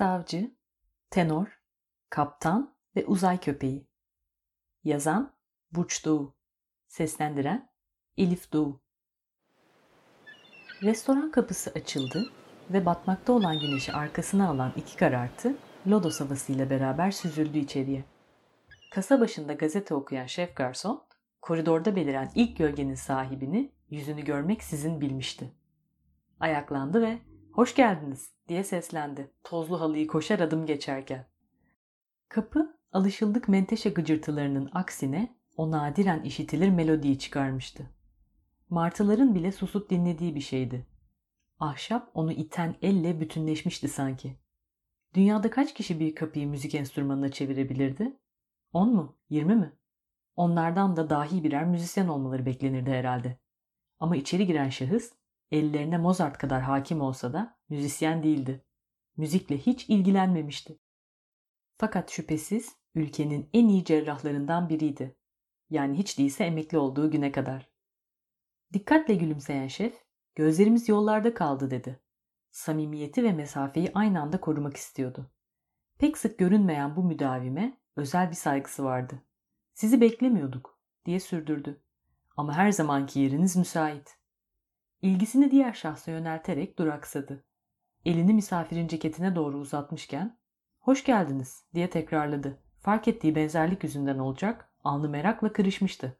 Savcı, Tenor, Kaptan ve Uzay Köpeği. Yazan Burç Doğu. Seslendiren Elif Doğu. Restoran kapısı açıldı ve batmakta olan güneşi arkasına alan iki karartı lodos havasıyla beraber süzüldü içeriye. Kasa başında gazete okuyan şef garson, koridorda beliren ilk gölgenin sahibini yüzünü görmek sizin bilmişti. Ayaklandı ve ''Hoş geldiniz'' diye seslendi tozlu halıyı koşar adım geçerken. Kapı alışıldık menteşe gıcırtılarının aksine o nadiren işitilir melodiyi çıkarmıştı. Martıların bile susup dinlediği bir şeydi. Ahşap onu iten elle bütünleşmişti sanki. Dünyada kaç kişi bir kapıyı müzik enstrümanına çevirebilirdi? On mu? Yirmi mi? Onlardan da dahi birer müzisyen olmaları beklenirdi herhalde. Ama içeri giren şahıs ellerine Mozart kadar hakim olsa da müzisyen değildi. Müzikle hiç ilgilenmemişti. Fakat şüphesiz ülkenin en iyi cerrahlarından biriydi. Yani hiç değilse emekli olduğu güne kadar. Dikkatle gülümseyen şef, gözlerimiz yollarda kaldı dedi. Samimiyeti ve mesafeyi aynı anda korumak istiyordu. Pek sık görünmeyen bu müdavime özel bir saygısı vardı. Sizi beklemiyorduk diye sürdürdü. Ama her zamanki yeriniz müsait. İlgisini diğer şahsa yönelterek duraksadı. Elini misafirin ceketine doğru uzatmışken ''Hoş geldiniz'' diye tekrarladı. Fark ettiği benzerlik yüzünden olacak, alnı merakla kırışmıştı.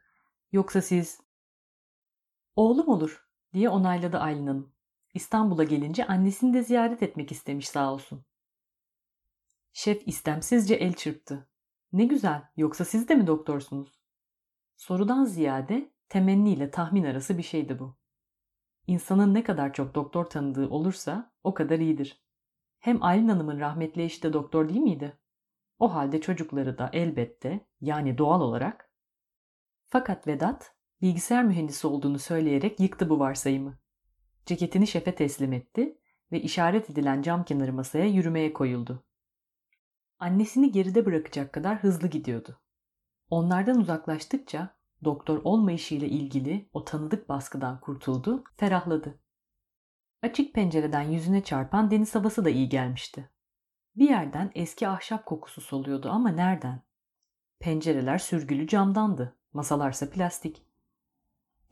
''Yoksa siz...'' ''Oğlum olur'' diye onayladı Aylin Hanım. İstanbul'a gelince annesini de ziyaret etmek istemiş sağ olsun. Şef istemsizce el çırptı. Ne güzel, yoksa siz de mi doktorsunuz? Sorudan ziyade temenniyle tahmin arası bir şeydi bu. İnsanın ne kadar çok doktor tanıdığı olursa o kadar iyidir. Hem Aylin Hanım'ın rahmetli eşi de doktor değil miydi? O halde çocukları da elbette yani doğal olarak. Fakat Vedat bilgisayar mühendisi olduğunu söyleyerek yıktı bu varsayımı. Ceketini şefe teslim etti ve işaret edilen cam kenarı masaya yürümeye koyuldu. Annesini geride bırakacak kadar hızlı gidiyordu. Onlardan uzaklaştıkça doktor olmayışıyla ilgili o tanıdık baskıdan kurtuldu, ferahladı. Açık pencereden yüzüne çarpan deniz havası da iyi gelmişti. Bir yerden eski ahşap kokusu soluyordu ama nereden? Pencereler sürgülü camdandı, masalarsa plastik.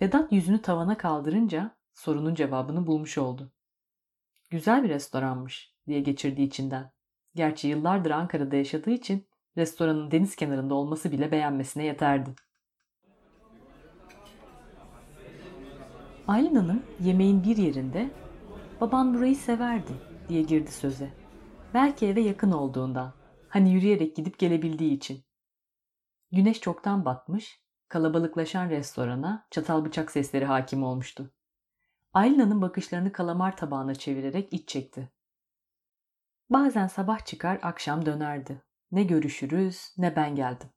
Vedat yüzünü tavana kaldırınca sorunun cevabını bulmuş oldu. Güzel bir restoranmış diye geçirdi içinden. Gerçi yıllardır Ankara'da yaşadığı için restoranın deniz kenarında olması bile beğenmesine yeterdi. Aylin Hanım yemeğin bir yerinde baban burayı severdi diye girdi söze. Belki eve yakın olduğundan, hani yürüyerek gidip gelebildiği için. Güneş çoktan batmış, kalabalıklaşan restorana çatal bıçak sesleri hakim olmuştu. Aylin Hanım bakışlarını kalamar tabağına çevirerek iç çekti. Bazen sabah çıkar akşam dönerdi. Ne görüşürüz ne ben geldim.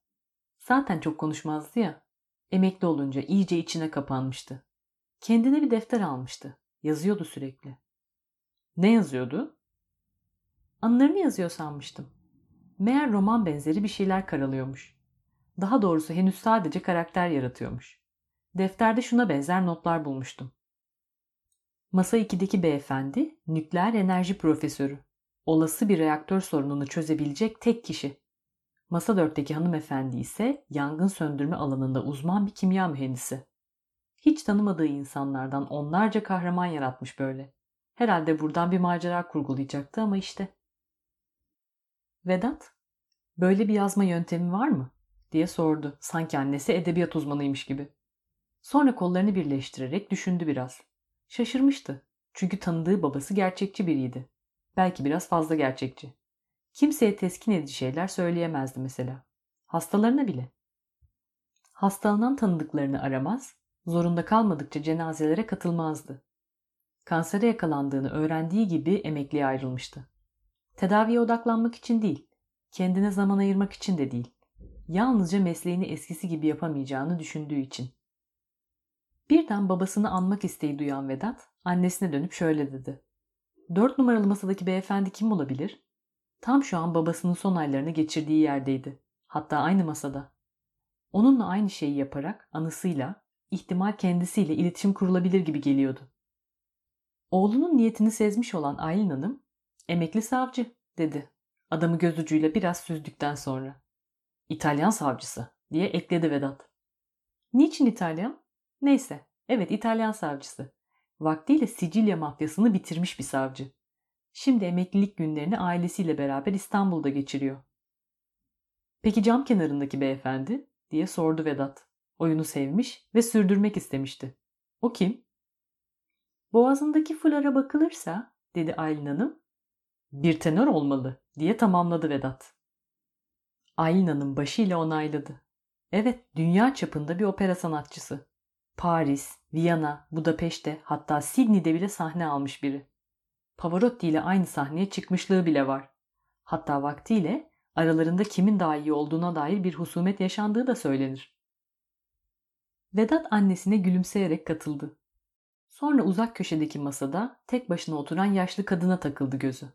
Zaten çok konuşmazdı ya. Emekli olunca iyice içine kapanmıştı. Kendine bir defter almıştı. Yazıyordu sürekli. Ne yazıyordu? Anılarını yazıyor sanmıştım. Meğer roman benzeri bir şeyler karalıyormuş. Daha doğrusu henüz sadece karakter yaratıyormuş. Defterde şuna benzer notlar bulmuştum. Masa 2'deki beyefendi nükleer enerji profesörü. Olası bir reaktör sorununu çözebilecek tek kişi. Masa 4'teki hanımefendi ise yangın söndürme alanında uzman bir kimya mühendisi. Hiç tanımadığı insanlardan onlarca kahraman yaratmış böyle. Herhalde buradan bir macera kurgulayacaktı ama işte. Vedat, böyle bir yazma yöntemi var mı? diye sordu. Sanki annesi edebiyat uzmanıymış gibi. Sonra kollarını birleştirerek düşündü biraz. Şaşırmıştı. Çünkü tanıdığı babası gerçekçi biriydi. Belki biraz fazla gerçekçi. Kimseye teskin edici şeyler söyleyemezdi mesela. Hastalarına bile. Hastalanan tanıdıklarını aramaz, zorunda kalmadıkça cenazelere katılmazdı. Kansere yakalandığını öğrendiği gibi emekliye ayrılmıştı. Tedaviye odaklanmak için değil, kendine zaman ayırmak için de değil. Yalnızca mesleğini eskisi gibi yapamayacağını düşündüğü için. Birden babasını anmak isteği duyan Vedat, annesine dönüp şöyle dedi. Dört numaralı masadaki beyefendi kim olabilir? Tam şu an babasının son aylarını geçirdiği yerdeydi. Hatta aynı masada. Onunla aynı şeyi yaparak anısıyla, ihtimal kendisiyle iletişim kurulabilir gibi geliyordu. Oğlunun niyetini sezmiş olan Aylin Hanım, emekli savcı dedi. Adamı göz ucuyla biraz süzdükten sonra. İtalyan savcısı diye ekledi Vedat. Niçin İtalyan? Neyse, evet İtalyan savcısı. Vaktiyle Sicilya mafyasını bitirmiş bir savcı. Şimdi emeklilik günlerini ailesiyle beraber İstanbul'da geçiriyor. Peki cam kenarındaki beyefendi? diye sordu Vedat. Oyunu sevmiş ve sürdürmek istemişti. O kim? Boğazındaki fulara bakılırsa, dedi Aylin Hanım, bir tenör olmalı diye tamamladı Vedat. Aylin Hanım başıyla onayladı. Evet, dünya çapında bir opera sanatçısı. Paris, Viyana, Budapeşte hatta Sydney'de bile sahne almış biri. Pavarotti ile aynı sahneye çıkmışlığı bile var. Hatta vaktiyle aralarında kimin daha iyi olduğuna dair bir husumet yaşandığı da söylenir. Vedat annesine gülümseyerek katıldı. Sonra uzak köşedeki masada tek başına oturan yaşlı kadına takıldı gözü.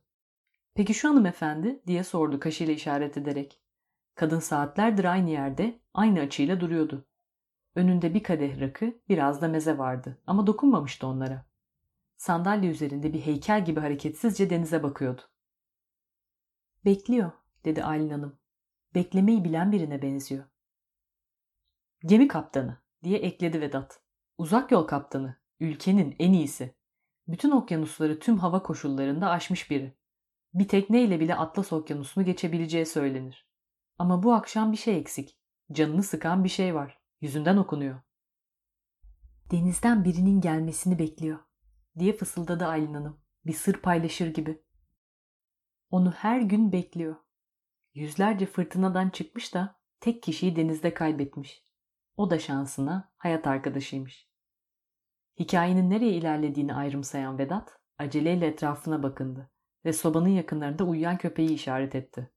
Peki şu hanımefendi diye sordu kaşıyla işaret ederek. Kadın saatlerdir aynı yerde, aynı açıyla duruyordu. Önünde bir kadeh rakı, biraz da meze vardı ama dokunmamıştı onlara. Sandalye üzerinde bir heykel gibi hareketsizce denize bakıyordu. Bekliyor, dedi Aylin Hanım. Beklemeyi bilen birine benziyor. Gemi kaptanı, diye ekledi Vedat. Uzak yol kaptanı, ülkenin en iyisi. Bütün okyanusları tüm hava koşullarında aşmış biri. Bir tekneyle bile Atlas Okyanusu'nu geçebileceği söylenir. Ama bu akşam bir şey eksik. Canını sıkan bir şey var. Yüzünden okunuyor. Denizden birinin gelmesini bekliyor, diye fısıldadı Aylin Hanım. Bir sır paylaşır gibi. Onu her gün bekliyor. Yüzlerce fırtınadan çıkmış da tek kişiyi denizde kaybetmiş. O da şansına hayat arkadaşıymış. Hikayenin nereye ilerlediğini ayrımsayan Vedat aceleyle etrafına bakındı ve sobanın yakınlarında uyuyan köpeği işaret etti.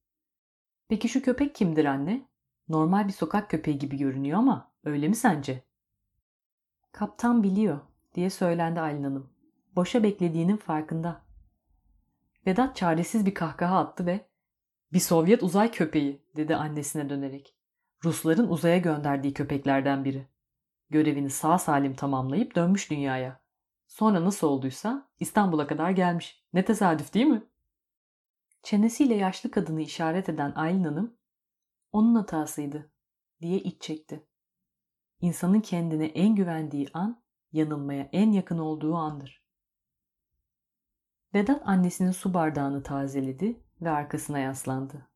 Peki şu köpek kimdir anne? Normal bir sokak köpeği gibi görünüyor ama öyle mi sence? Kaptan biliyor diye söylendi Aylin Hanım. Boşa beklediğinin farkında. Vedat çaresiz bir kahkaha attı ve bir Sovyet uzay köpeği dedi annesine dönerek. Rusların uzaya gönderdiği köpeklerden biri. Görevini sağ salim tamamlayıp dönmüş dünyaya. Sonra nasıl olduysa İstanbul'a kadar gelmiş. Ne tesadüf değil mi? Çenesiyle yaşlı kadını işaret eden Aylin Hanım, onun hatasıydı diye iç çekti. İnsanın kendine en güvendiği an, yanılmaya en yakın olduğu andır. Vedat annesinin su bardağını tazeledi ve arkasına yaslandı.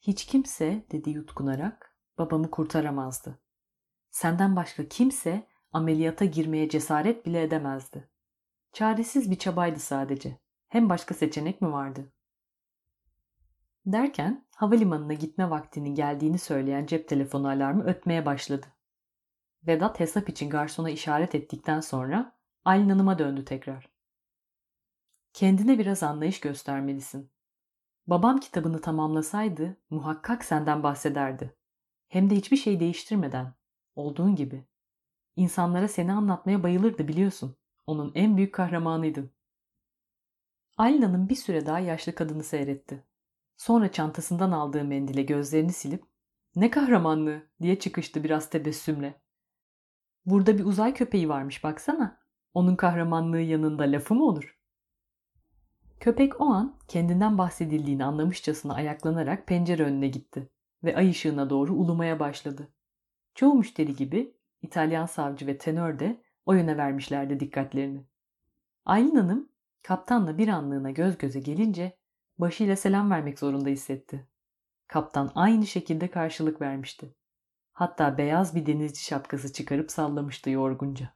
Hiç kimse, dedi yutkunarak, babamı kurtaramazdı. Senden başka kimse ameliyata girmeye cesaret bile edemezdi. Çaresiz bir çabaydı sadece. Hem başka seçenek mi vardı? Derken havalimanına gitme vaktinin geldiğini söyleyen cep telefonu alarmı ötmeye başladı. Vedat hesap için garsona işaret ettikten sonra Aylin Hanım'a döndü tekrar. Kendine biraz anlayış göstermelisin. Babam kitabını tamamlasaydı muhakkak senden bahsederdi. Hem de hiçbir şey değiştirmeden. Olduğun gibi. İnsanlara seni anlatmaya bayılırdı biliyorsun. Onun en büyük kahramanıydın. Aylin bir süre daha yaşlı kadını seyretti. Sonra çantasından aldığı mendile gözlerini silip ''Ne kahramanlığı?'' diye çıkıştı biraz tebessümle. ''Burada bir uzay köpeği varmış baksana. Onun kahramanlığı yanında lafı mı olur?'' Köpek o an kendinden bahsedildiğini anlamışçasına ayaklanarak pencere önüne gitti ve ay ışığına doğru ulumaya başladı. Çoğu müşteri gibi İtalyan savcı ve tenör de o yöne vermişlerdi dikkatlerini. Aylin Hanım kaptanla bir anlığına göz göze gelince başıyla selam vermek zorunda hissetti. Kaptan aynı şekilde karşılık vermişti. Hatta beyaz bir denizci şapkası çıkarıp sallamıştı yorgunca.